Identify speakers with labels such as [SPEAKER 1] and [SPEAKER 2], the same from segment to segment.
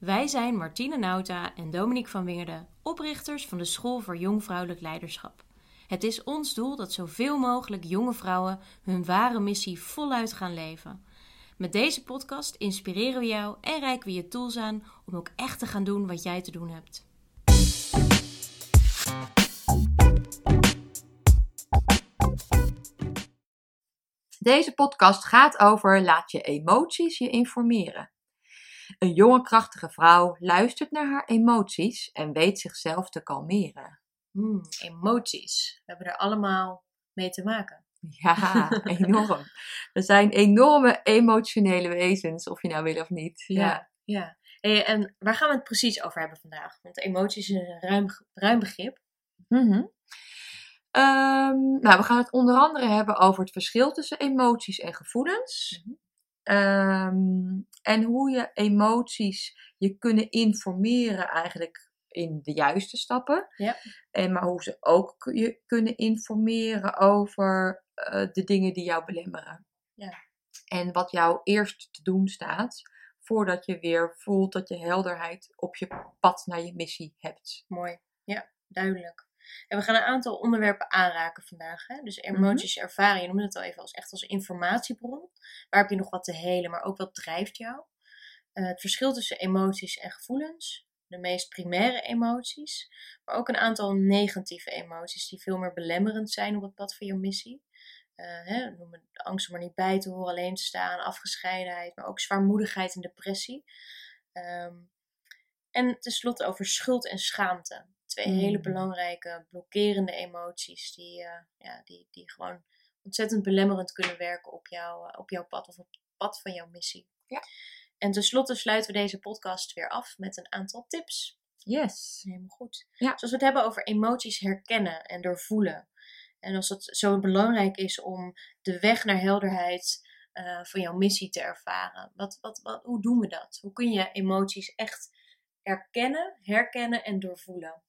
[SPEAKER 1] Wij zijn Martine Nauta en Dominique van Wingerden, oprichters van de School voor Jong Vrouwelijk Leiderschap. Het is ons doel dat zoveel mogelijk jonge vrouwen hun ware missie voluit gaan leven. Met deze podcast inspireren we jou en reiken we je tools aan om ook echt te gaan doen wat jij te doen hebt.
[SPEAKER 2] Deze podcast gaat over laat je emoties je informeren. Een jonge krachtige vrouw luistert naar haar emoties en weet zichzelf te kalmeren.
[SPEAKER 1] Hmm, emoties. We hebben er allemaal mee te maken.
[SPEAKER 2] Ja, enorm. We zijn enorme emotionele wezens, of je nou wil of niet.
[SPEAKER 1] Ja, ja. Hey, en waar gaan we het precies over hebben vandaag? Want emoties is een ruim, ruim begrip.
[SPEAKER 2] Mhm. Ehm, nou, we gaan het onder andere hebben over het verschil tussen emoties en gevoelens.
[SPEAKER 1] Mhm.
[SPEAKER 2] Ehm, en hoe je emoties je kunnen informeren eigenlijk in de juiste stappen.
[SPEAKER 1] Ja.
[SPEAKER 2] En maar hoe ze ook je kunnen informeren over eh, de dingen die jou belemmeren.
[SPEAKER 1] Ja.
[SPEAKER 2] En wat jou eerst te doen staat voordat je weer voelt dat je helderheid op je pad naar je missie hebt.
[SPEAKER 1] Mooi. Ja, duidelijk. En we gaan een aantal onderwerpen aanraken vandaag. Hè? Dus emoties, ervaring. Je noemde het al even als echt als informatiebron. Waar heb je nog wat te helen, maar ook wat drijft jou? Eh, het verschil tussen emoties en gevoelens. De meest primaire emoties. Maar ook een aantal negatieve emoties die veel meer belemmerend zijn op het pad van je missie. Eh, hè, noem het de angst om er niet bij te horen, alleen te staan, afgescheidenheid, maar ook zwaarmoedigheid en depressie. Ehm, en tenslotte over schuld en schaamte. Twee
[SPEAKER 2] Mm.
[SPEAKER 1] hele belangrijke blokkerende emoties die, eh, ja, die, die gewoon ontzettend belemmerend kunnen werken op, jou, eh, op jouw pad of op het pad van jouw missie.
[SPEAKER 2] Ja.
[SPEAKER 1] En tenslotte sluiten we deze podcast weer af met een aantal tips.
[SPEAKER 2] Yes.
[SPEAKER 1] Helemaal goed.
[SPEAKER 2] Ja.
[SPEAKER 1] Zoals we het hebben over emoties herkennen en doorvoelen. En als het zo belangrijk is om de weg naar helderheid eh, van jouw missie te ervaren. Wat, wat, wat, hoe doen we dat? Hoe kun je emoties echt erkennen, herkennen en doorvoelen?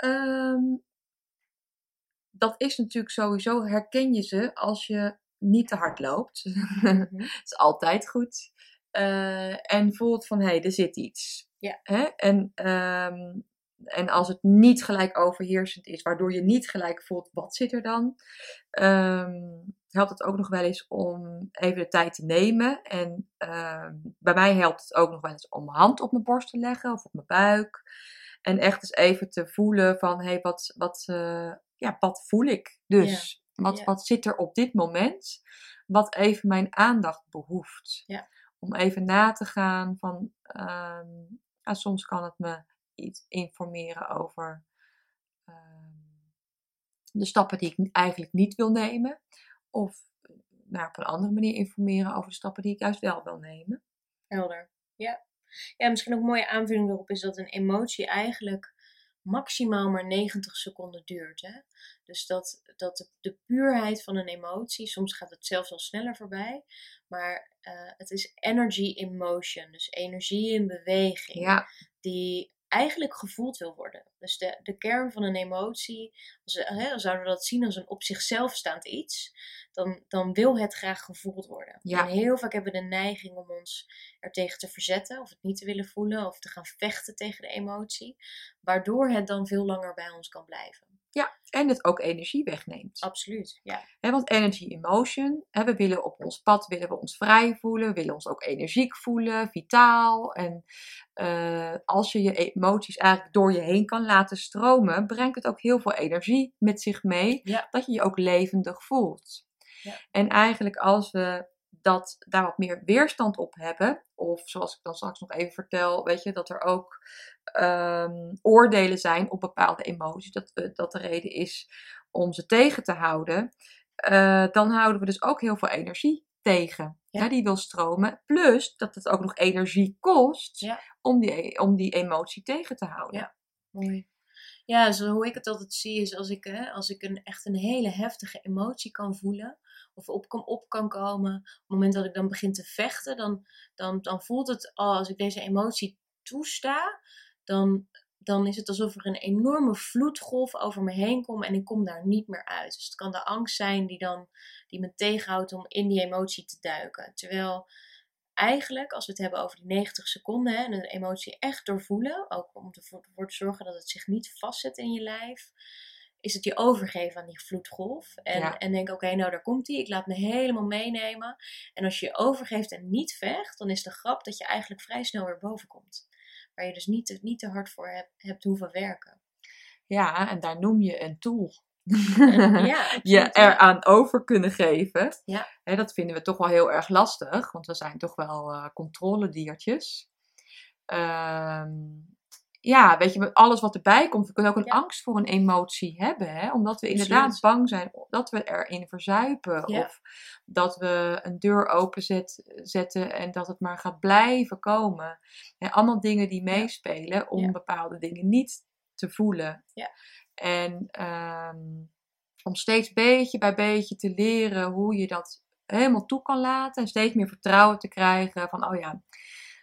[SPEAKER 2] Ehm, dat is natuurlijk sowieso, herken je ze als je niet te hard loopt.
[SPEAKER 1] Mhm.
[SPEAKER 2] Dat is altijd goed. Eh, en voelt van, hé, hey, er zit iets.
[SPEAKER 1] Ja.
[SPEAKER 2] Hè? En, ehm, en als het niet gelijk overheersend is, waardoor je niet gelijk voelt, wat zit er dan? Ehm, helpt het ook nog wel eens om even de tijd te nemen. En bij mij helpt het ook nog wel eens om mijn hand op mijn borst te leggen of op mijn buik. En echt eens even te voelen van, hé, hey, wat, wat, eh, ja, wat voel ik dus? Wat,
[SPEAKER 1] ja.
[SPEAKER 2] wat zit er op dit moment? Wat even mijn aandacht behoeft.
[SPEAKER 1] Ja.
[SPEAKER 2] Om even na te gaan van, ehm, ja, soms kan het me iets informeren over ehm, de stappen die ik eigenlijk niet wil nemen. Of nou, op een andere manier informeren over de stappen die ik juist wel wil nemen.
[SPEAKER 1] Helder. Ja. Ja, misschien ook een mooie aanvulling erop is dat een emotie eigenlijk maximaal maar 90 seconden duurt. Hè? Dus dat, dat de, de puurheid van een emotie, soms gaat het zelfs al sneller voorbij, maar eh, het is energy in motion, dus energie in beweging,
[SPEAKER 2] Ja,
[SPEAKER 1] die eigenlijk gevoeld wil worden. Dus de, de kern van een emotie, als, we- hè, zouden we dat zien als een op zichzelf staand iets, dan, dan wil het graag gevoeld worden.
[SPEAKER 2] Ja.
[SPEAKER 1] En heel vaak hebben we de neiging om ons er tegen te verzetten, of het niet te willen voelen, of te gaan vechten tegen de emotie, waardoor het dan veel langer bij ons kan blijven.
[SPEAKER 2] Ja. En het ook energie wegneemt.
[SPEAKER 1] Absoluut, ja.
[SPEAKER 2] Want energy in motion, hè, we willen op ons pad willen we ons vrij voelen, we willen ons ook energiek voelen, vitaal. En eh, als je je emoties eigenlijk door je heen kan laten stromen, brengt het ook heel veel energie met zich mee,
[SPEAKER 1] Ja.
[SPEAKER 2] dat je je ook levendig voelt.
[SPEAKER 1] Ja.
[SPEAKER 2] En eigenlijk als we dat, daar wat meer weerstand op hebben, of zoals ik dan straks nog even vertel, weet je, dat er ook ehm, oordelen zijn op bepaalde emoties, dat, dat de reden is om ze tegen te houden, eh, dan houden we dus ook heel veel energie tegen.
[SPEAKER 1] Ja.
[SPEAKER 2] Ja. die wil stromen. Plus dat het ook nog energie kost
[SPEAKER 1] Ja.
[SPEAKER 2] om, die, om die emotie tegen te houden.
[SPEAKER 1] Ja. Mooi. Ja, zo hoe ik het altijd zie is als ik, hè, als ik een, echt een hele heftige emotie kan voelen. Of op kan, op kan komen. Op het moment dat ik dan begin te vechten. Dan, dan, dan voelt het al, als ik deze emotie toesta. Dan, dan is het alsof er een enorme vloedgolf over me heen komt. En ik kom daar niet meer uit. Dus het kan de angst zijn die, dan, die me tegenhoudt om in die emotie te duiken. Terwijl eigenlijk, als we het hebben over die 90 seconden hè, en een emotie echt doorvoelen, ook om ervoor te zorgen dat het zich niet vastzet in je lijf, is het je overgeven aan die vloedgolf. En,
[SPEAKER 2] Ja.
[SPEAKER 1] en denk, oké, nou daar komt hij, ik laat me helemaal meenemen. En als je je overgeeft en niet vecht, dan is de grap dat je eigenlijk vrij snel weer boven komt. Waar je dus niet te, niet te hard voor hebt, hebt hoeven werken.
[SPEAKER 2] Ja, en daar noem je een tool.
[SPEAKER 1] Ja,
[SPEAKER 2] je eraan over kunnen geven.
[SPEAKER 1] Ja.
[SPEAKER 2] Hè, dat vinden we toch wel heel erg lastig, want we zijn toch wel eh controlediertjes. Ehm, ja, weet je, met alles wat erbij komt, we kunnen ook een
[SPEAKER 1] Ja.
[SPEAKER 2] angst voor een emotie hebben, hè? omdat we inderdaad bang zijn dat we erin verzuipen.
[SPEAKER 1] Ja.
[SPEAKER 2] Of dat we een deur openzet, zetten en dat het maar gaat blijven komen. Hè, allemaal dingen die meespelen om bepaalde dingen niet te voelen.
[SPEAKER 1] Ja.
[SPEAKER 2] En ehm, om steeds beetje bij beetje te leren hoe je dat helemaal toe kan laten. En steeds meer vertrouwen te krijgen van, oh ja,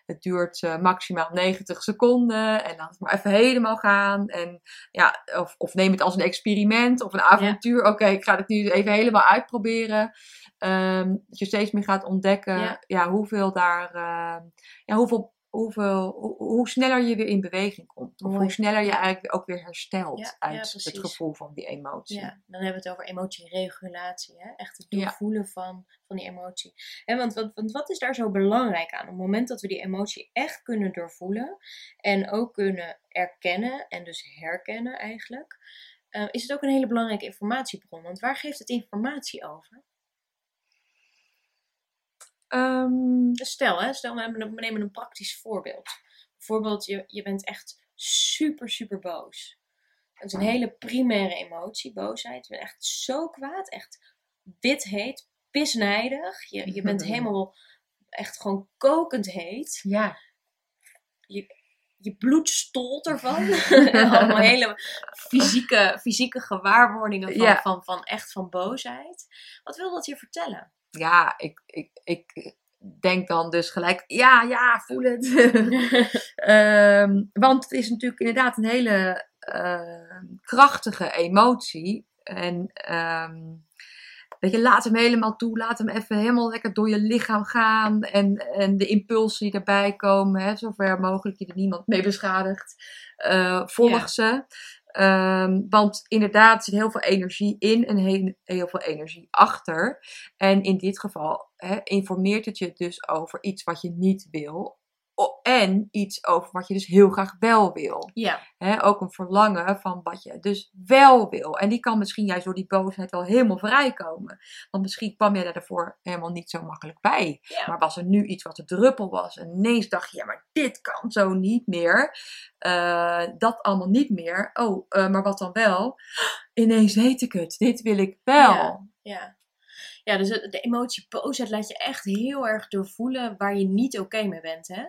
[SPEAKER 2] het duurt eh, maximaal 90 seconden. En laat het maar even helemaal gaan. En ja, of, of neem het als een experiment of een avontuur. Oké, ik ga het nu even helemaal uitproberen. Ehm, dat je steeds meer gaat ontdekken
[SPEAKER 1] Ja.
[SPEAKER 2] ja. hoeveel daar, ehm, ja, hoeveel, hoeveel, hoe, hoe sneller je weer in beweging komt. Of
[SPEAKER 1] Mooi.
[SPEAKER 2] hoe sneller je eigenlijk ook weer herstelt
[SPEAKER 1] Ja, ja,
[SPEAKER 2] uit het gevoel van die emotie.
[SPEAKER 1] Ja, dan hebben we het over emotieregulatie. Hè? Echt het doorvoelen van, van die emotie. Hè, want, want, want wat is daar zo belangrijk aan? Op het moment dat we die emotie echt kunnen doorvoelen en ook kunnen erkennen en dus herkennen eigenlijk, eh, is het ook een hele belangrijke informatiebron. Want waar geeft het informatie over?
[SPEAKER 2] Ehm,
[SPEAKER 1] stel, hè, stel we, nemen een praktisch voorbeeld. Bijvoorbeeld, je, je bent echt super, super boos. Het is een hele primaire emotie, boosheid. Je bent echt zo kwaad, echt wit heet, pisnijdig. Je, je bent helemaal echt gewoon kokend heet.
[SPEAKER 2] ja.
[SPEAKER 1] Je, je bloed stolt ervan. Allemaal hele fysieke, fysieke gewaarwordingen van,
[SPEAKER 2] Ja.
[SPEAKER 1] van, van echt van boosheid. Wat wil dat je vertellen?
[SPEAKER 2] Ja, ik, ik, ik denk dan dus gelijk, ja, ja, voel het. Ehm, want het is natuurlijk inderdaad een hele ehm, krachtige emotie. En ehm, weet je, laat hem helemaal toe. Laat hem even helemaal lekker door je lichaam gaan. En, en de impulsen die erbij komen, hè, zover mogelijk je er niemand mee beschadigt. eh, volg
[SPEAKER 1] Ja.
[SPEAKER 2] ze. Ehm, want inderdaad, er zit heel veel energie in en heel, veel energie achter. En in dit geval informeert het je dus over iets wat je niet wil. En iets over wat je dus heel graag wel wil.
[SPEAKER 1] Ja,
[SPEAKER 2] ook een verlangen van wat je dus wel wil. En die kan misschien juist door die boosheid wel helemaal vrijkomen. Want misschien kwam je daarvoor helemaal niet zo makkelijk bij.
[SPEAKER 1] ja.
[SPEAKER 2] Maar was er nu iets wat de druppel was. En ineens dacht je, ja, maar dit kan zo niet meer. Eh, dat allemaal niet meer. Oh, eh, maar wat dan wel? Ineens weet ik het. Dit wil ik wel.
[SPEAKER 1] Ja, ja. Ja, dus de de emotie boosheid laat je echt heel erg doorvoelen waar je niet oké mee bent. Hè?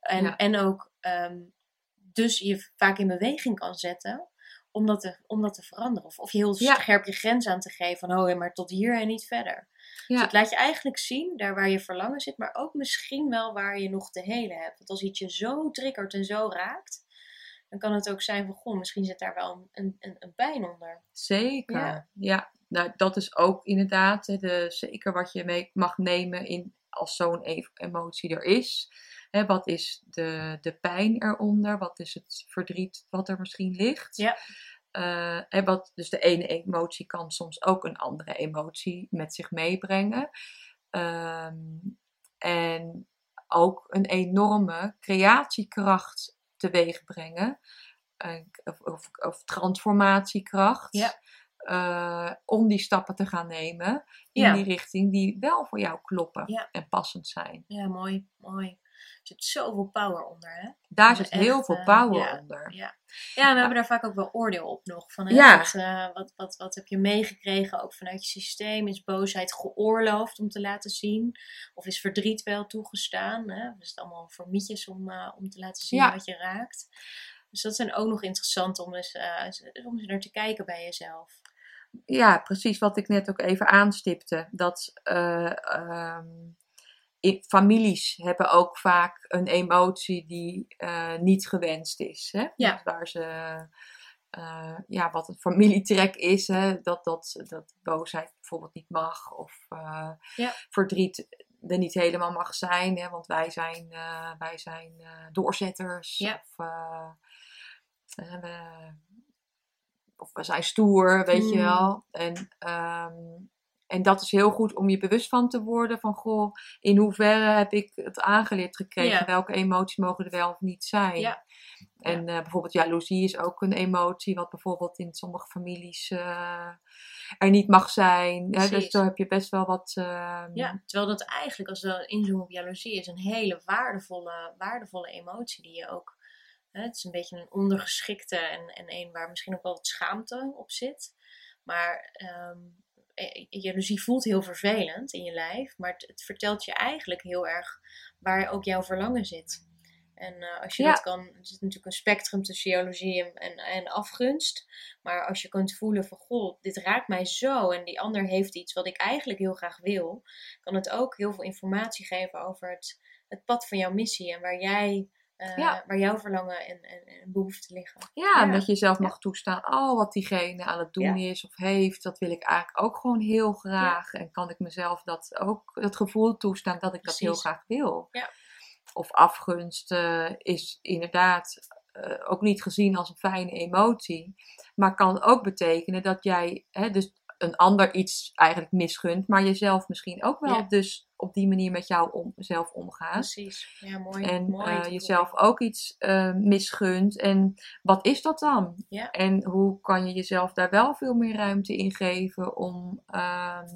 [SPEAKER 1] En,
[SPEAKER 2] Ja.
[SPEAKER 1] en ook dus dus je vaak in beweging kan zetten om dat te, om dat te veranderen. Of, of je heel
[SPEAKER 2] Ja.
[SPEAKER 1] scherp je grens aan te geven van, oh ja, maar tot hier en niet verder. Dus
[SPEAKER 2] Ja.
[SPEAKER 1] het laat je eigenlijk zien, daar waar je verlangen zit, maar ook misschien wel waar je nog te helen hebt. Want als iets je zo triggert en zo raakt, dan kan het ook zijn van, goh, misschien zit daar wel een, een, een pijn onder.
[SPEAKER 2] Zeker.
[SPEAKER 1] Ja.
[SPEAKER 2] Ja. nou dat is ook inderdaad de, zeker wat je mee mag nemen in, als zo'n e- emotie er is. Hè, wat is de, de pijn eronder? Wat is het verdriet wat er misschien ligt?
[SPEAKER 1] Ja.
[SPEAKER 2] Eh, en wat, dus de ene emotie kan soms ook een andere emotie met zich meebrengen. Ehm, en ook een enorme creatiekracht teweeg brengen. Of, of, of transformatiekracht.
[SPEAKER 1] Ja.
[SPEAKER 2] Eh, om die stappen te gaan nemen in
[SPEAKER 1] Ja.
[SPEAKER 2] die richting die wel voor jou kloppen
[SPEAKER 1] Ja.
[SPEAKER 2] en passend zijn.
[SPEAKER 1] Ja, mooi, mooi. Er zit zoveel power onder, hè?
[SPEAKER 2] Daar zit heel veel
[SPEAKER 1] eh,
[SPEAKER 2] power
[SPEAKER 1] ja.
[SPEAKER 2] onder.
[SPEAKER 1] Ja, we hebben daar vaak ook wel oordeel op nog. Van,
[SPEAKER 2] Ja.
[SPEAKER 1] wat, eh, wat, wat, wat heb je meegekregen, ook vanuit je systeem? Is boosheid geoorloofd om te laten zien? Of is verdriet wel toegestaan? Hè? Is het allemaal voor mietjes om, eh, om te laten zien wat je raakt? Dus dat zijn ook nog interessant om eens, om eens naar te kijken bij jezelf.
[SPEAKER 2] Ja, precies wat ik net ook even aanstipte. Dat eh, ehm, families hebben ook vaak een emotie die eh, niet gewenst is. Hè?
[SPEAKER 1] Ja.
[SPEAKER 2] Dus Waar ze, eh, ja, wat een familietrek is, hè? Dat, dat, dat boosheid bijvoorbeeld niet mag of eh,
[SPEAKER 1] Ja.
[SPEAKER 2] verdriet er niet helemaal mag zijn. Hè, want wij zijn, wij zijn doorzetters.
[SPEAKER 1] Ja.
[SPEAKER 2] Of, we, of we zijn stoer, weet je
[SPEAKER 1] Mm.
[SPEAKER 2] wel. En, ehm, en dat is heel goed om je bewust van te worden. Van, goh, in hoeverre heb ik het aangeleerd gekregen?
[SPEAKER 1] Ja.
[SPEAKER 2] Welke emoties mogen er wel of niet zijn?
[SPEAKER 1] Ja.
[SPEAKER 2] En eh, bijvoorbeeld jaloezie is ook een emotie, wat bijvoorbeeld in sommige families eh, er niet mag zijn. Hè? Dus daar heb je best wel wat. ehm,
[SPEAKER 1] Ja, terwijl dat eigenlijk, als we inzoomen op jaloezie, is een hele waardevolle, waardevolle emotie die je ook... Hè, het is een beetje een ondergeschikte en, en een waar misschien ook wel wat schaamte op zit. Maar ehm, eh, jaloezie voelt heel vervelend in je lijf, maar het, het vertelt je eigenlijk heel erg waar ook jouw verlangen zit. En eh, als je
[SPEAKER 2] Ja.
[SPEAKER 1] dat kan, er zit natuurlijk een spectrum tussen jaloezie en, en, en afgunst. Maar als je kunt voelen van, goh, dit raakt mij zo en die ander heeft iets wat ik eigenlijk heel graag wil, kan het ook heel veel informatie geven over het, het pad van jouw missie en waar jij,
[SPEAKER 2] Ja.
[SPEAKER 1] waar jouw verlangen en, en, en behoeften liggen.
[SPEAKER 2] Ja, en dat je jezelf
[SPEAKER 1] Ja.
[SPEAKER 2] mag toestaan, oh, wat diegene aan het doen is of heeft, dat wil ik eigenlijk ook gewoon heel graag. En kan ik mezelf dat ook, dat gevoel toestaan dat ik dat heel graag wil.
[SPEAKER 1] Ja.
[SPEAKER 2] Of afgunst eh, is inderdaad eh, ook niet gezien als een fijne emotie, maar kan ook betekenen dat jij hè, dus een ander iets eigenlijk misgunt, maar jezelf misschien ook wel
[SPEAKER 1] Ja.
[SPEAKER 2] dus op die manier met jou om, zelf omgaat.
[SPEAKER 1] Precies. Ja, mooi.
[SPEAKER 2] En
[SPEAKER 1] mooi
[SPEAKER 2] eh, jezelf ook iets eh, misgunt. En wat is dat dan?
[SPEAKER 1] Ja.
[SPEAKER 2] En hoe kan je jezelf daar wel veel meer ruimte in geven om ehm,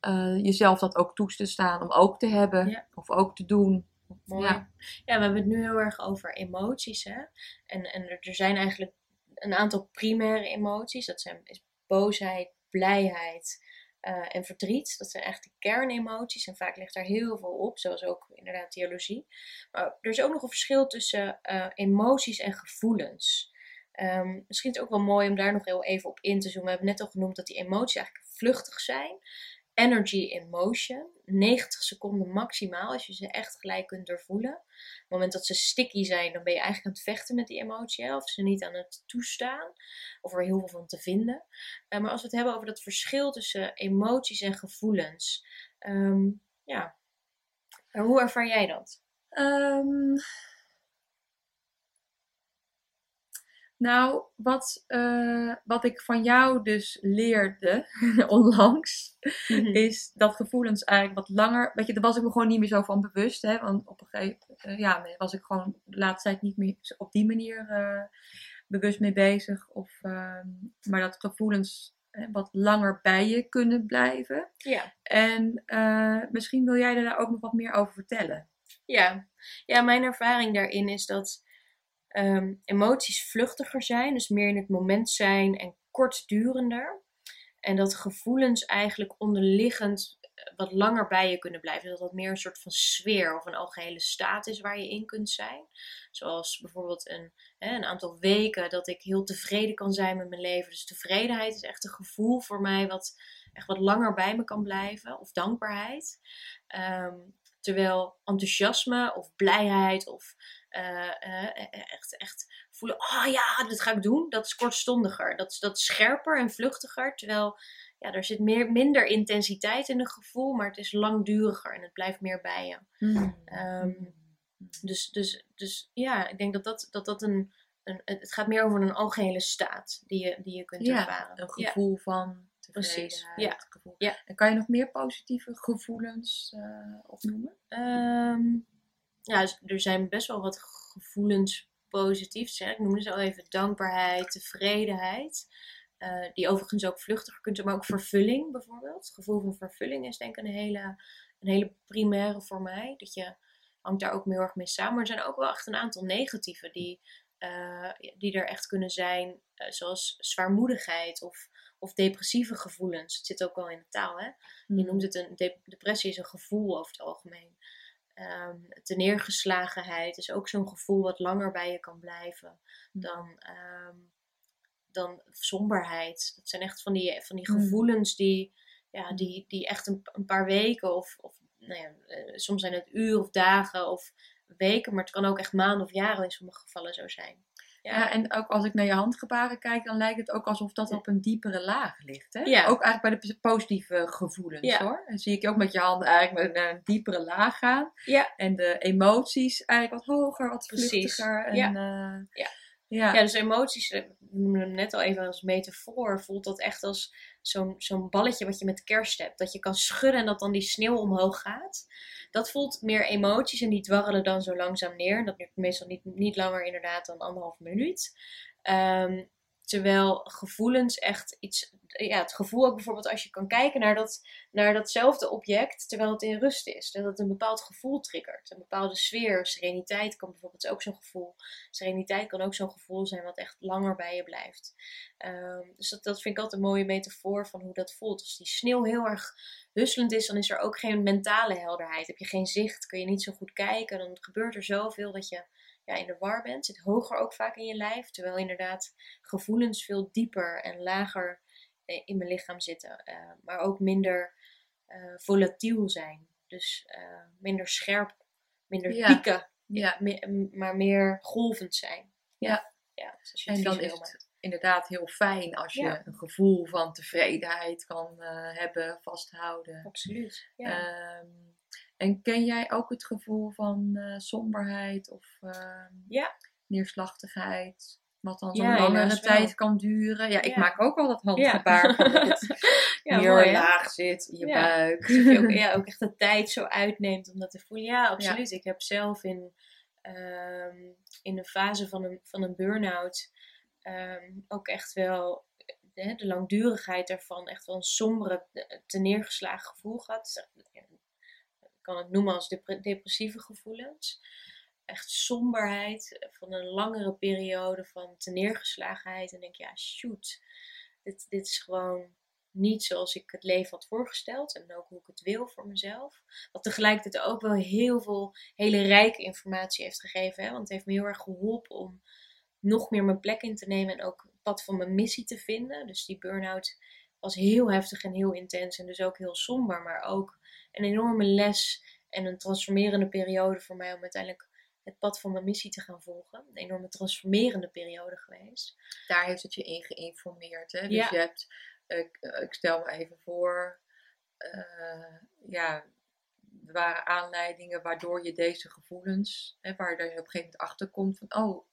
[SPEAKER 2] eh, jezelf dat ook toe te staan, om ook te hebben
[SPEAKER 1] Ja.
[SPEAKER 2] of ook te doen.
[SPEAKER 1] Mooi.
[SPEAKER 2] Ja.
[SPEAKER 1] Ja. we hebben het nu heel erg over emoties. Hè? En, en er, er zijn eigenlijk een aantal primaire emoties. Dat zijn is boosheid, blijheid eh, en verdriet. Dat zijn echt de kernemoties. En vaak ligt daar heel veel op, zoals ook inderdaad jaloezie. Maar er is ook nog een verschil tussen eh, emoties en gevoelens. Ehm, misschien is het ook wel mooi om daar nog heel even op in te zoomen. We hebben net al genoemd dat die emoties eigenlijk vluchtig zijn. Energy in motion. 90 seconden maximaal als je ze echt gelijk kunt doorvoelen. Op het moment dat ze sticky zijn, dan ben je eigenlijk aan het vechten met die emotie. Of ze niet aan het toestaan. Of er heel veel van te vinden. Eh, maar als we het hebben over dat verschil tussen emoties en gevoelens. ehm, ja, Eh, hoe ervaar jij dat?
[SPEAKER 2] Ehm, nou, wat, eh, wat ik van jou dus leerde onlangs, is dat gevoelens eigenlijk wat langer. Weet je, daar was ik me gewoon niet meer zo van bewust. Hè, want op een gegeven moment ja, was ik gewoon de laatste tijd niet meer op die manier eh, bewust mee bezig. Of, ehm, maar dat gevoelens hè, wat langer bij je kunnen blijven.
[SPEAKER 1] Ja.
[SPEAKER 2] En eh, misschien wil jij daar ook nog wat meer over vertellen.
[SPEAKER 1] Ja, ja mijn ervaring daarin is dat ehm, emoties vluchtiger zijn, dus meer in het moment zijn en kortdurender. En dat gevoelens eigenlijk onderliggend eh, wat langer bij je kunnen blijven. Dat dat meer een soort van sfeer of een algehele staat is waar je in kunt zijn. Zoals bijvoorbeeld een, hè, een aantal weken dat ik heel tevreden kan zijn met mijn leven. Dus tevredenheid is echt een gevoel voor mij wat echt wat langer bij me kan blijven. Of dankbaarheid. Ehm, terwijl enthousiasme of blijheid of echt, echt voelen, oh ja, dit ga ik doen, dat is kortstondiger. Dat is, dat is scherper en vluchtiger. Terwijl ja, er zit meer, minder intensiteit in een gevoel, maar het is langduriger en het blijft meer bij je. Ehm, Dus, dus, dus ja, ik denk dat dat, dat, dat een, een. Het gaat meer over een algehele staat die je, die je kunt
[SPEAKER 2] ja,
[SPEAKER 1] ervaren.
[SPEAKER 2] een
[SPEAKER 1] Ja.
[SPEAKER 2] gevoel van
[SPEAKER 1] Precies, ja.
[SPEAKER 2] Gevoel.
[SPEAKER 1] Ja.
[SPEAKER 2] En kan je nog meer positieve gevoelens eh, opnoemen?
[SPEAKER 1] Ehm, ja, dus er zijn best wel wat gevoelens positief. Zeg. Ik noemde ze al even dankbaarheid, tevredenheid. eh, die overigens ook vluchtiger kunt zijn, maar ook vervulling bijvoorbeeld. Het gevoel van vervulling is denk ik een hele, een hele primaire voor mij. Dat je hangt daar ook heel erg mee samen. Maar er zijn ook wel echt een aantal negatieve die, eh, die er echt kunnen zijn. eh, zoals zwaarmoedigheid of, of depressieve gevoelens. Het zit ook wel in de taal, hè? Je noemt het een de- depressie is een gevoel over het algemeen. Ehm de neergeslagenheid is ook zo'n gevoel wat langer bij je kan blijven dan, ehm, dan somberheid. Dat zijn echt van die, van die
[SPEAKER 2] Mm.
[SPEAKER 1] gevoelens die, ja, die, die echt een, een paar weken of, of nou ja, eh, soms zijn het uren of dagen of weken, maar het kan ook echt maanden of jaren in sommige gevallen zo zijn. Ja.
[SPEAKER 2] Ja. en ook als ik naar je handgebaren kijk, dan lijkt het ook alsof dat op een diepere laag ligt. Hè?
[SPEAKER 1] Ja.
[SPEAKER 2] Ook eigenlijk bij de positieve gevoelens
[SPEAKER 1] Ja.
[SPEAKER 2] hoor. Dan zie ik je ook met je handen eigenlijk naar een diepere laag gaan.
[SPEAKER 1] Ja.
[SPEAKER 2] En de emoties eigenlijk wat hoger, wat vluchtiger. En,
[SPEAKER 1] Ja.
[SPEAKER 2] eh,
[SPEAKER 1] Ja.
[SPEAKER 2] Ja.
[SPEAKER 1] Dus emoties, eh, we hem net al even als metafoor, voelt dat echt als zo'n zo'n balletje wat je met kerst hebt. Dat je kan schudden en dat dan die sneeuw omhoog gaat. Dat voelt meer emoties en die dwarrelen dan zo langzaam neer. Dat duurt meestal niet, niet langer inderdaad dan anderhalf minuut. Ehm, terwijl gevoelens echt iets, ja, het gevoel ook bijvoorbeeld als je kan kijken naar, dat, naar datzelfde object terwijl het in rust is. Dat het een bepaald gevoel triggert. Een bepaalde sfeer, sereniteit kan bijvoorbeeld ook zo'n gevoel. Sereniteit kan ook zo'n gevoel zijn wat echt langer bij je blijft. Ehm, dus dat, dat vind ik altijd een mooie metafoor van hoe dat voelt. Als die sneeuw heel erg husselend is, dan is er ook geen mentale helderheid. Heb je geen zicht, kun je niet zo goed kijken. Dan gebeurt er zoveel dat je ja, in de war bent. Zit hoger ook vaak in je lijf. Terwijl inderdaad gevoelens veel dieper en lager eh, in mijn lichaam zitten. Eh, maar ook minder eh, volatiel zijn. Dus minder scherp, minder
[SPEAKER 2] Ja.
[SPEAKER 1] pieken.
[SPEAKER 2] ja.
[SPEAKER 1] me- maar meer golvend zijn.
[SPEAKER 2] Ja.
[SPEAKER 1] ja dus als je het
[SPEAKER 2] En dan is het inderdaad heel fijn als je
[SPEAKER 1] Ja.
[SPEAKER 2] een gevoel van tevredenheid kan hebben, vasthouden.
[SPEAKER 1] Absoluut. Ja.
[SPEAKER 2] Ehm, en ken jij ook het gevoel van eh, somberheid of ehm,
[SPEAKER 1] Ja.
[SPEAKER 2] neerslachtigheid? Wat dan zo'n
[SPEAKER 1] Ja,
[SPEAKER 2] langere
[SPEAKER 1] wel.
[SPEAKER 2] tijd kan duren. Ja, ik maak ook al dat handgebaar van dat het
[SPEAKER 1] mooi,
[SPEAKER 2] laag zit in je buik.
[SPEAKER 1] Je ook, ja, ook echt de tijd zo uitneemt om dat te voelen. Ja, absoluut. Ik heb zelf in, ehm, in een fase van een, van een burn-out ehm, ook echt wel de, de langdurigheid daarvan, echt wel een sombere, te neergeslagen gevoel gehad. Kan het noemen als depre- depressieve gevoelens. Echt somberheid van een langere periode van te neergeslagenheid. En denk ja, shoot, dit, dit is gewoon niet zoals ik het leven had voorgesteld en ook hoe ik het wil voor mezelf. Wat tegelijkertijd ook wel heel veel hele rijke informatie heeft gegeven. Hè? Want het heeft me heel erg geholpen om nog meer mijn plek in te nemen en ook het pad van mijn missie te vinden. Dus die burn-out was heel heftig en heel intens en dus ook heel somber, maar ook een enorme les en een transformerende periode voor mij om uiteindelijk het pad van mijn missie te gaan volgen. Een enorme transformerende periode geweest.
[SPEAKER 2] Daar heeft het je in geïnformeerd. Hè? Dus
[SPEAKER 1] Ja.
[SPEAKER 2] je hebt, ik, ik stel me even voor, eh, ja, er waren aanleidingen waardoor je deze gevoelens, hè, waar je op een gegeven moment achter komt van, oh,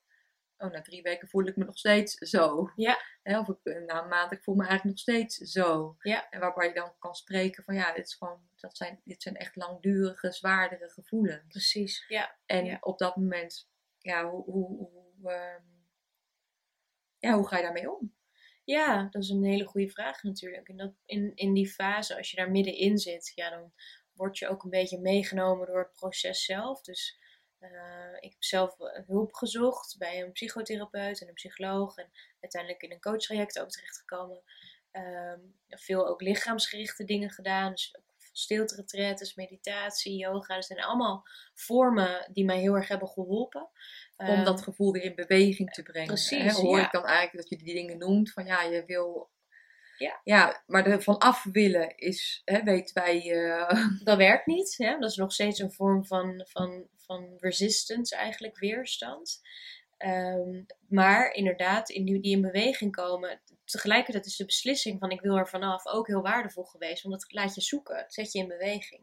[SPEAKER 2] oh, na drie weken voel ik me nog steeds zo.
[SPEAKER 1] Ja.
[SPEAKER 2] Hè, of ik, na een maand, ik voel me eigenlijk nog steeds zo.
[SPEAKER 1] Ja.
[SPEAKER 2] En waarbij je dan kan spreken van, ja, dit, is gewoon, dat zijn, dit zijn echt langdurige, zwaardere gevoelens.
[SPEAKER 1] Precies. Ja.
[SPEAKER 2] En
[SPEAKER 1] Ja.
[SPEAKER 2] op dat moment, ja, hoe, hoe, hoe, ehm, ja, hoe ga je daarmee om?
[SPEAKER 1] Ja, dat is een hele goede vraag natuurlijk. En dat in, in die fase, als je daar middenin zit, ja, dan word je ook een beetje meegenomen door het proces zelf. Dus eh, ik heb zelf eh, hulp gezocht bij een psychotherapeut en een psycholoog. En uiteindelijk in een coachtraject ook terechtgekomen. Ehm, veel ook lichaamsgerichte dingen gedaan. Dus ook stilte-retretes, meditatie, yoga. Dat zijn allemaal vormen die mij heel erg hebben geholpen.
[SPEAKER 2] Om
[SPEAKER 1] Ehm,
[SPEAKER 2] dat gevoel weer in beweging te brengen.
[SPEAKER 1] precies,
[SPEAKER 2] hè? Hoor
[SPEAKER 1] ja.
[SPEAKER 2] ik dan eigenlijk dat je die dingen noemt van ja, je wil...
[SPEAKER 1] Ja.
[SPEAKER 2] ja, maar er van af willen is, hè, weten wij, eh,
[SPEAKER 1] dat werkt niet. Hè? Dat is nog steeds een vorm van, van, van resistance, eigenlijk weerstand. Ehm, maar inderdaad, in die, die in beweging komen, tegelijkertijd is de beslissing van ik wil er vanaf ook heel waardevol geweest. Want het laat je zoeken, het zet je in beweging.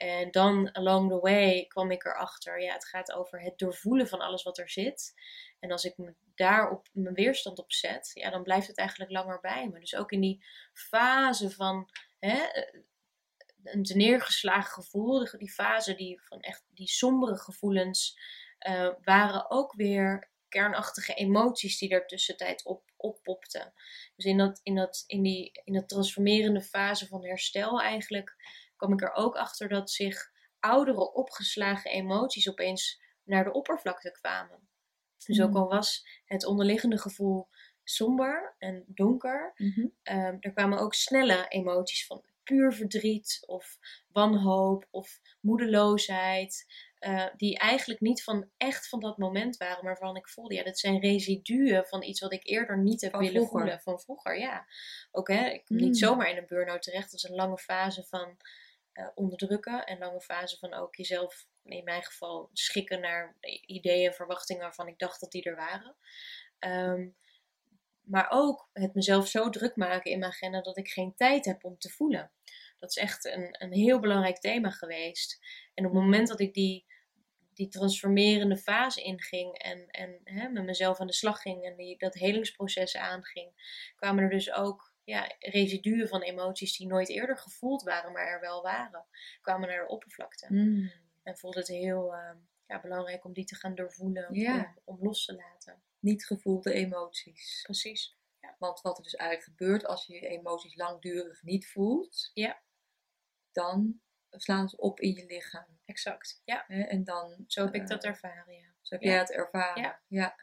[SPEAKER 1] En dan along the way kwam ik erachter, ja, het gaat over het doorvoelen van alles wat er zit. En als ik daarop mijn weerstand op zet, ja, dan blijft het eigenlijk langer bij me. Dus ook in die fase van hè, een te neergeslagen gevoel, die- die fase die, van echt die sombere gevoelens, eh, waren ook weer kernachtige emoties die er tussentijd op, oppopten. Dus in, dat, in, dat, in, die, in dat transformerende fase van herstel eigenlijk kwam ik er ook achter dat zich oudere opgeslagen emoties opeens naar de oppervlakte kwamen. Dus ook
[SPEAKER 2] Mm.
[SPEAKER 1] al was het onderliggende gevoel somber en donker,
[SPEAKER 2] mhm.
[SPEAKER 1] Ehm, er kwamen ook snelle emoties van puur verdriet of wanhoop of moedeloosheid. eh, die eigenlijk niet van echt van dat moment waren, maar waarvan ik voelde, ja, dat zijn residuen van iets wat ik eerder niet heb
[SPEAKER 2] Van
[SPEAKER 1] willen
[SPEAKER 2] vroeger.
[SPEAKER 1] voelen van vroeger. Ja, ook hè, ik kom
[SPEAKER 2] Mm.
[SPEAKER 1] niet zomaar in een burn-out terecht. Dat is een lange fase van eh, onderdrukken. En lange fasen van ook jezelf, in mijn geval, schikken naar ideeën en verwachtingen waarvan ik dacht dat die er waren. Ehm, maar ook het mezelf zo druk maken in mijn agenda dat ik geen tijd heb om te voelen. Dat is echt een, een heel belangrijk thema geweest. En op het moment dat ik die, die transformerende fase inging en, en hè, met mezelf aan de slag ging en die, dat helingsproces aanging, kwamen er dus ook ja, residuen van emoties die nooit eerder gevoeld waren, maar er wel waren, kwamen naar de oppervlakte.
[SPEAKER 2] Mm.
[SPEAKER 1] En voelde het heel uh, ja, belangrijk om die te gaan doorvoelen,
[SPEAKER 2] Ja.
[SPEAKER 1] om, om los te laten.
[SPEAKER 2] Niet gevoelde emoties.
[SPEAKER 1] Precies.
[SPEAKER 2] Want wat er dus eigenlijk gebeurt als je je emoties langdurig niet voelt,
[SPEAKER 1] Ja.
[SPEAKER 2] dan slaan ze op in je lichaam.
[SPEAKER 1] Exact. Ja?
[SPEAKER 2] En dan,
[SPEAKER 1] zo heb ik dat
[SPEAKER 2] eh,
[SPEAKER 1] ervaren, ja.
[SPEAKER 2] Zo heb
[SPEAKER 1] Ja.
[SPEAKER 2] jij het ervaren.
[SPEAKER 1] Ja.
[SPEAKER 2] Ja.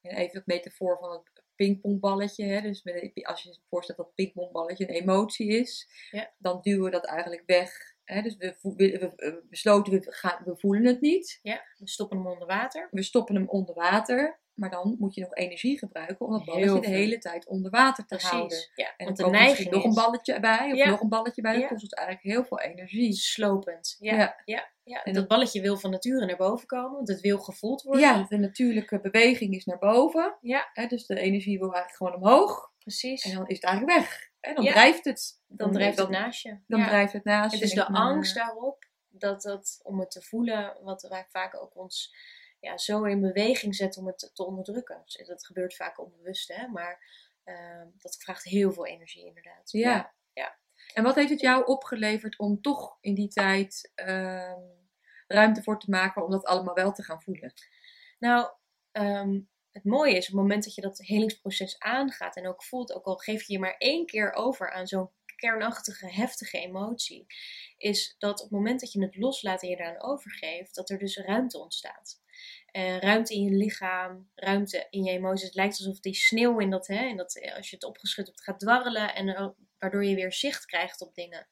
[SPEAKER 2] En even het metafoor van het pingpongballetje. Hè? Dus met, een- als je je voorstelt dat pingpongballetje een emotie is,
[SPEAKER 1] Ja.
[SPEAKER 2] dan duwen we dat eigenlijk weg. Hè? Dus we, vo- we, we- we besloten, we, gaan, we voelen het niet.
[SPEAKER 1] Ja, we stoppen hem onder water.
[SPEAKER 2] We stoppen hem onder water. Maar dan moet je nog energie gebruiken om dat
[SPEAKER 1] Heel
[SPEAKER 2] balletje de
[SPEAKER 1] veel.
[SPEAKER 2] hele tijd onder water te houden.
[SPEAKER 1] Ja,
[SPEAKER 2] En
[SPEAKER 1] want
[SPEAKER 2] dan
[SPEAKER 1] de neiging
[SPEAKER 2] nog een balletje bij, of
[SPEAKER 1] Ja.
[SPEAKER 2] nog een balletje bij. Dat
[SPEAKER 1] Ja.
[SPEAKER 2] kost ons eigenlijk heel veel energie.
[SPEAKER 1] slopend. Ja,
[SPEAKER 2] Ja.
[SPEAKER 1] ja.
[SPEAKER 2] En
[SPEAKER 1] dat balletje wil van nature naar boven komen, want het wil gevoeld worden.
[SPEAKER 2] Ja, de natuurlijke beweging is naar boven.
[SPEAKER 1] Ja.
[SPEAKER 2] Hè, dus de energie wil eigenlijk gewoon omhoog.
[SPEAKER 1] precies.
[SPEAKER 2] En dan is het eigenlijk weg. En dan drijft het.
[SPEAKER 1] dan drijft het
[SPEAKER 2] dan,
[SPEAKER 1] naast je.
[SPEAKER 2] Dan drijft het naast
[SPEAKER 1] Het
[SPEAKER 2] je.
[SPEAKER 1] is de
[SPEAKER 2] dan,
[SPEAKER 1] angst
[SPEAKER 2] eh,
[SPEAKER 1] daarop dat dat om het te voelen, wat wij vaak ook ons ja, zo in beweging zet om het te, te onderdrukken. Dus dat gebeurt vaak onbewust, hè? maar ehm, dat vraagt heel veel energie inderdaad.
[SPEAKER 2] Ja.
[SPEAKER 1] Ja.
[SPEAKER 2] En wat heeft het jou opgeleverd om toch in die tijd ehm, ruimte voor te maken om dat allemaal wel te gaan voelen?
[SPEAKER 1] Nou, ehm, het mooie is op het moment dat je dat helingsproces aangaat en ook voelt, ook al geef je je maar één keer over aan zo'n kernachtige, heftige emotie, is dat op het moment dat je het loslaat en je eraan overgeeft, dat er dus ruimte ontstaat. Eh, ruimte in je lichaam, ruimte in je emoties. Het lijkt alsof die sneeuw in dat, hè, in dat eh, als je het opgeschud hebt, gaat dwarrelen en eh, waardoor je weer zicht krijgt op dingen.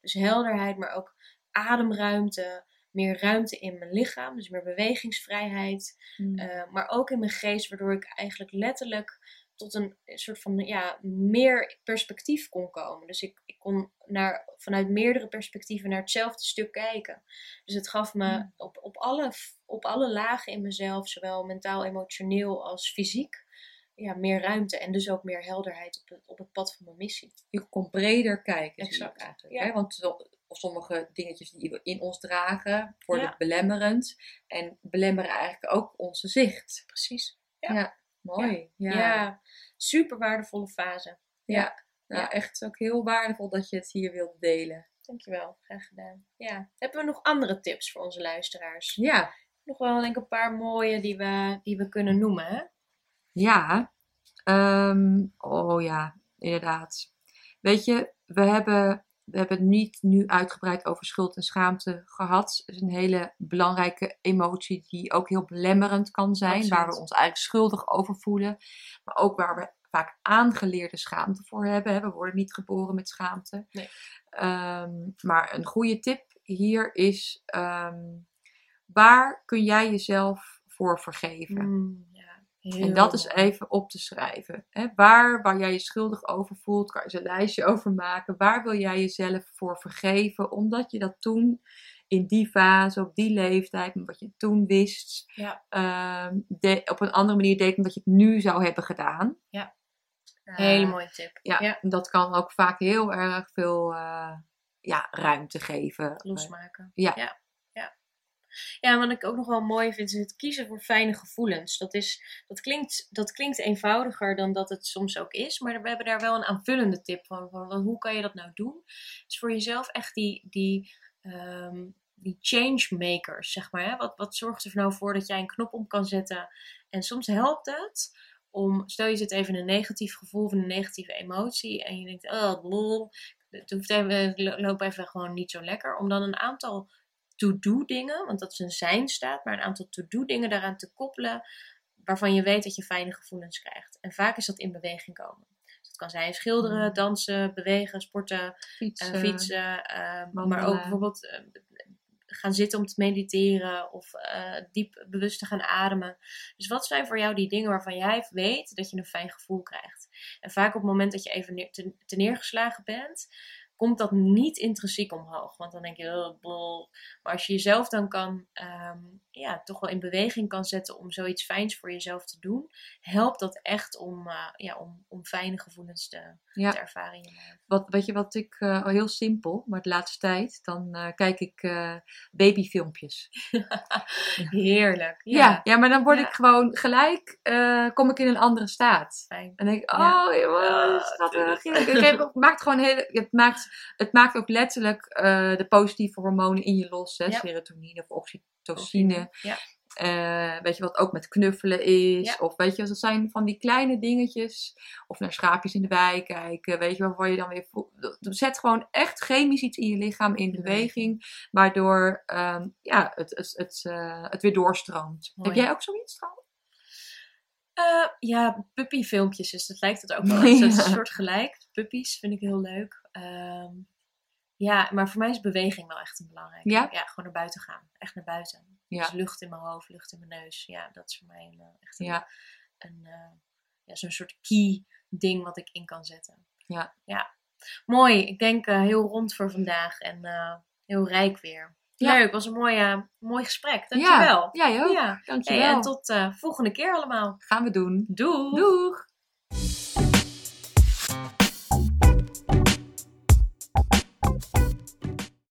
[SPEAKER 1] Dus helderheid, maar ook ademruimte, meer ruimte in mijn lichaam, dus meer bewegingsvrijheid. Uh, maar ook in mijn geest, waardoor ik eigenlijk letterlijk tot een soort van ja, meer perspectief kon komen. Dus ik, ik kon naar, vanuit meerdere perspectieven naar hetzelfde stuk kijken. Dus het gaf me
[SPEAKER 2] Mm.
[SPEAKER 1] op, op, alle, op alle lagen in mezelf, zowel mentaal, emotioneel als fysiek, ja, meer ruimte en dus ook meer helderheid op het, op het pad van mijn missie.
[SPEAKER 2] je kon breder kijken.
[SPEAKER 1] Exact,
[SPEAKER 2] eigenlijk,
[SPEAKER 1] ja.
[SPEAKER 2] hè? Want sommige dingetjes die we in ons dragen worden
[SPEAKER 1] Ja.
[SPEAKER 2] belemmerend. En belemmeren eigenlijk ook onze zicht.
[SPEAKER 1] Precies.
[SPEAKER 2] Mooi. Ja.
[SPEAKER 1] Ja, super waardevolle fase.
[SPEAKER 2] Nou,
[SPEAKER 1] Ja.
[SPEAKER 2] echt ook heel waardevol dat je het hier wilt delen.
[SPEAKER 1] Dankjewel, graag gedaan. Ja. Hebben we nog andere tips voor onze luisteraars?
[SPEAKER 2] Ja.
[SPEAKER 1] Nog wel denk ik een paar mooie die we, die we kunnen noemen. Hè?
[SPEAKER 2] Ja. Ehm, oh ja, inderdaad. Weet je, we hebben, we hebben het niet nu uitgebreid over schuld en schaamte gehad. Het is een hele belangrijke emotie die ook heel belemmerend kan zijn.
[SPEAKER 1] Absoluut.
[SPEAKER 2] Waar we ons eigenlijk schuldig over voelen. Maar ook waar we vaak aangeleerde schaamte voor hebben. We worden niet geboren met schaamte.
[SPEAKER 1] Nee.
[SPEAKER 2] Ehm, maar een goede tip hier is: ehm, waar kun jij jezelf voor vergeven?
[SPEAKER 1] Mm, ja, heel
[SPEAKER 2] En dat is even op te schrijven. Hè? Waar, waar jij je schuldig over voelt, kan je een lijstje over maken. Waar wil jij jezelf voor vergeven? Omdat je dat toen in die fase, op die leeftijd, wat je toen wist,
[SPEAKER 1] Ja.
[SPEAKER 2] ehm, de- op een andere manier deed dan dat je het nu zou hebben gedaan.
[SPEAKER 1] Ja.
[SPEAKER 2] Eh,
[SPEAKER 1] Hele mooie tip.
[SPEAKER 2] Ja,
[SPEAKER 1] Ja.
[SPEAKER 2] dat kan ook vaak heel erg veel eh, ja, ruimte geven.
[SPEAKER 1] Losmaken.
[SPEAKER 2] Ja.
[SPEAKER 1] ja. Ja. Wat ik ook nog wel mooi vind, is het kiezen voor fijne gevoelens. Dat, is, dat, klinkt, dat klinkt eenvoudiger dan dat het soms ook is. Maar we hebben daar wel een aanvullende tip van. van, hoe kan je dat nou doen? Dus voor jezelf echt die, die, ehm, die changemakers, zeg maar. Hè? Wat, wat zorgt er nou voor dat jij een knop om kan zetten? En soms helpt het om, stel je zit even in een negatief gevoel of een negatieve emotie. En je denkt, oh, lol. Het hoeft even, loop even gewoon niet zo lekker. Om dan een aantal to-do dingen, want dat is een zijn staat, maar een aantal to-do dingen daaraan te koppelen, waarvan je weet dat je fijne gevoelens krijgt. En vaak is dat in beweging komen. Dus het kan zijn schilderen,
[SPEAKER 2] Mm.
[SPEAKER 1] dansen, bewegen, sporten,
[SPEAKER 2] Fietsen.
[SPEAKER 1] eh, fietsen, eh, maar ook bijvoorbeeld eh, gaan zitten om te mediteren of diep bewust te gaan ademen. Dus wat zijn voor jou die dingen waarvan jij weet dat je een fijn gevoel krijgt? En vaak op het moment dat je even neer, te, te neergeslagen bent, komt dat niet intrinsiek omhoog. Want dan denk je, oh, maar als je jezelf dan kan, ehm, ja, toch wel in beweging kan zetten om zoiets fijns voor jezelf te doen, helpt dat echt om, uh, ja, om, om fijne gevoelens te,
[SPEAKER 2] Ja.
[SPEAKER 1] te ervaren.
[SPEAKER 2] Wat, weet je wat ik, eh, al heel simpel, maar de laatste tijd, dan eh, kijk ik eh, babyfilmpjes.
[SPEAKER 1] Heerlijk. Ja,
[SPEAKER 2] Ja. ja, maar dan word ik gewoon gelijk, eh, kom ik in een andere staat.
[SPEAKER 1] fijn.
[SPEAKER 2] En denk ik, oh.
[SPEAKER 1] Ja,
[SPEAKER 2] schattig. het maakt gewoon hele, het maakt, het maakt ook letterlijk eh, de positieve hormonen in je los. Hè? Serotonine of oxytocine.
[SPEAKER 1] Ja.
[SPEAKER 2] Eh, weet je wat ook met knuffelen is?
[SPEAKER 1] Ja.
[SPEAKER 2] Of weet je, dat zijn van die kleine dingetjes. Of naar schaapjes in de wei kijken. Weet je, waarvoor je dan weer voelt. Zet gewoon echt chemisch iets in je lichaam in beweging. Waardoor ehm, ja, het, het, het, eh, het weer doorstroomt.
[SPEAKER 1] Mooi.
[SPEAKER 2] Heb jij ook zoiets trouwens?
[SPEAKER 1] Eh, ja, puppyfilmpjes, dus dat lijkt het ook wel. echt. Het een soort gelijk. Puppies vind ik heel leuk. Ehm, ja, maar voor mij is beweging wel echt een belangrijke.
[SPEAKER 2] Ja?
[SPEAKER 1] Ja, gewoon naar buiten gaan. Echt naar buiten.
[SPEAKER 2] Ja.
[SPEAKER 1] Dus lucht in mijn hoofd, lucht in mijn neus. Ja, dat is voor mij een, eh, echt een,
[SPEAKER 2] Ja.
[SPEAKER 1] een eh, ja, zo'n soort key ding wat ik in kan zetten.
[SPEAKER 2] Ja.
[SPEAKER 1] Ja. Mooi. Ik denk eh, heel rond voor vandaag en heel rijk weer.
[SPEAKER 2] Ja.
[SPEAKER 1] Leuk, was een mooi, mooi gesprek. Dankjewel.
[SPEAKER 2] Ja, ook.
[SPEAKER 1] Ja.
[SPEAKER 2] Dankjewel.
[SPEAKER 1] Hey, en tot volgende keer allemaal.
[SPEAKER 2] Gaan we doen. Doeg!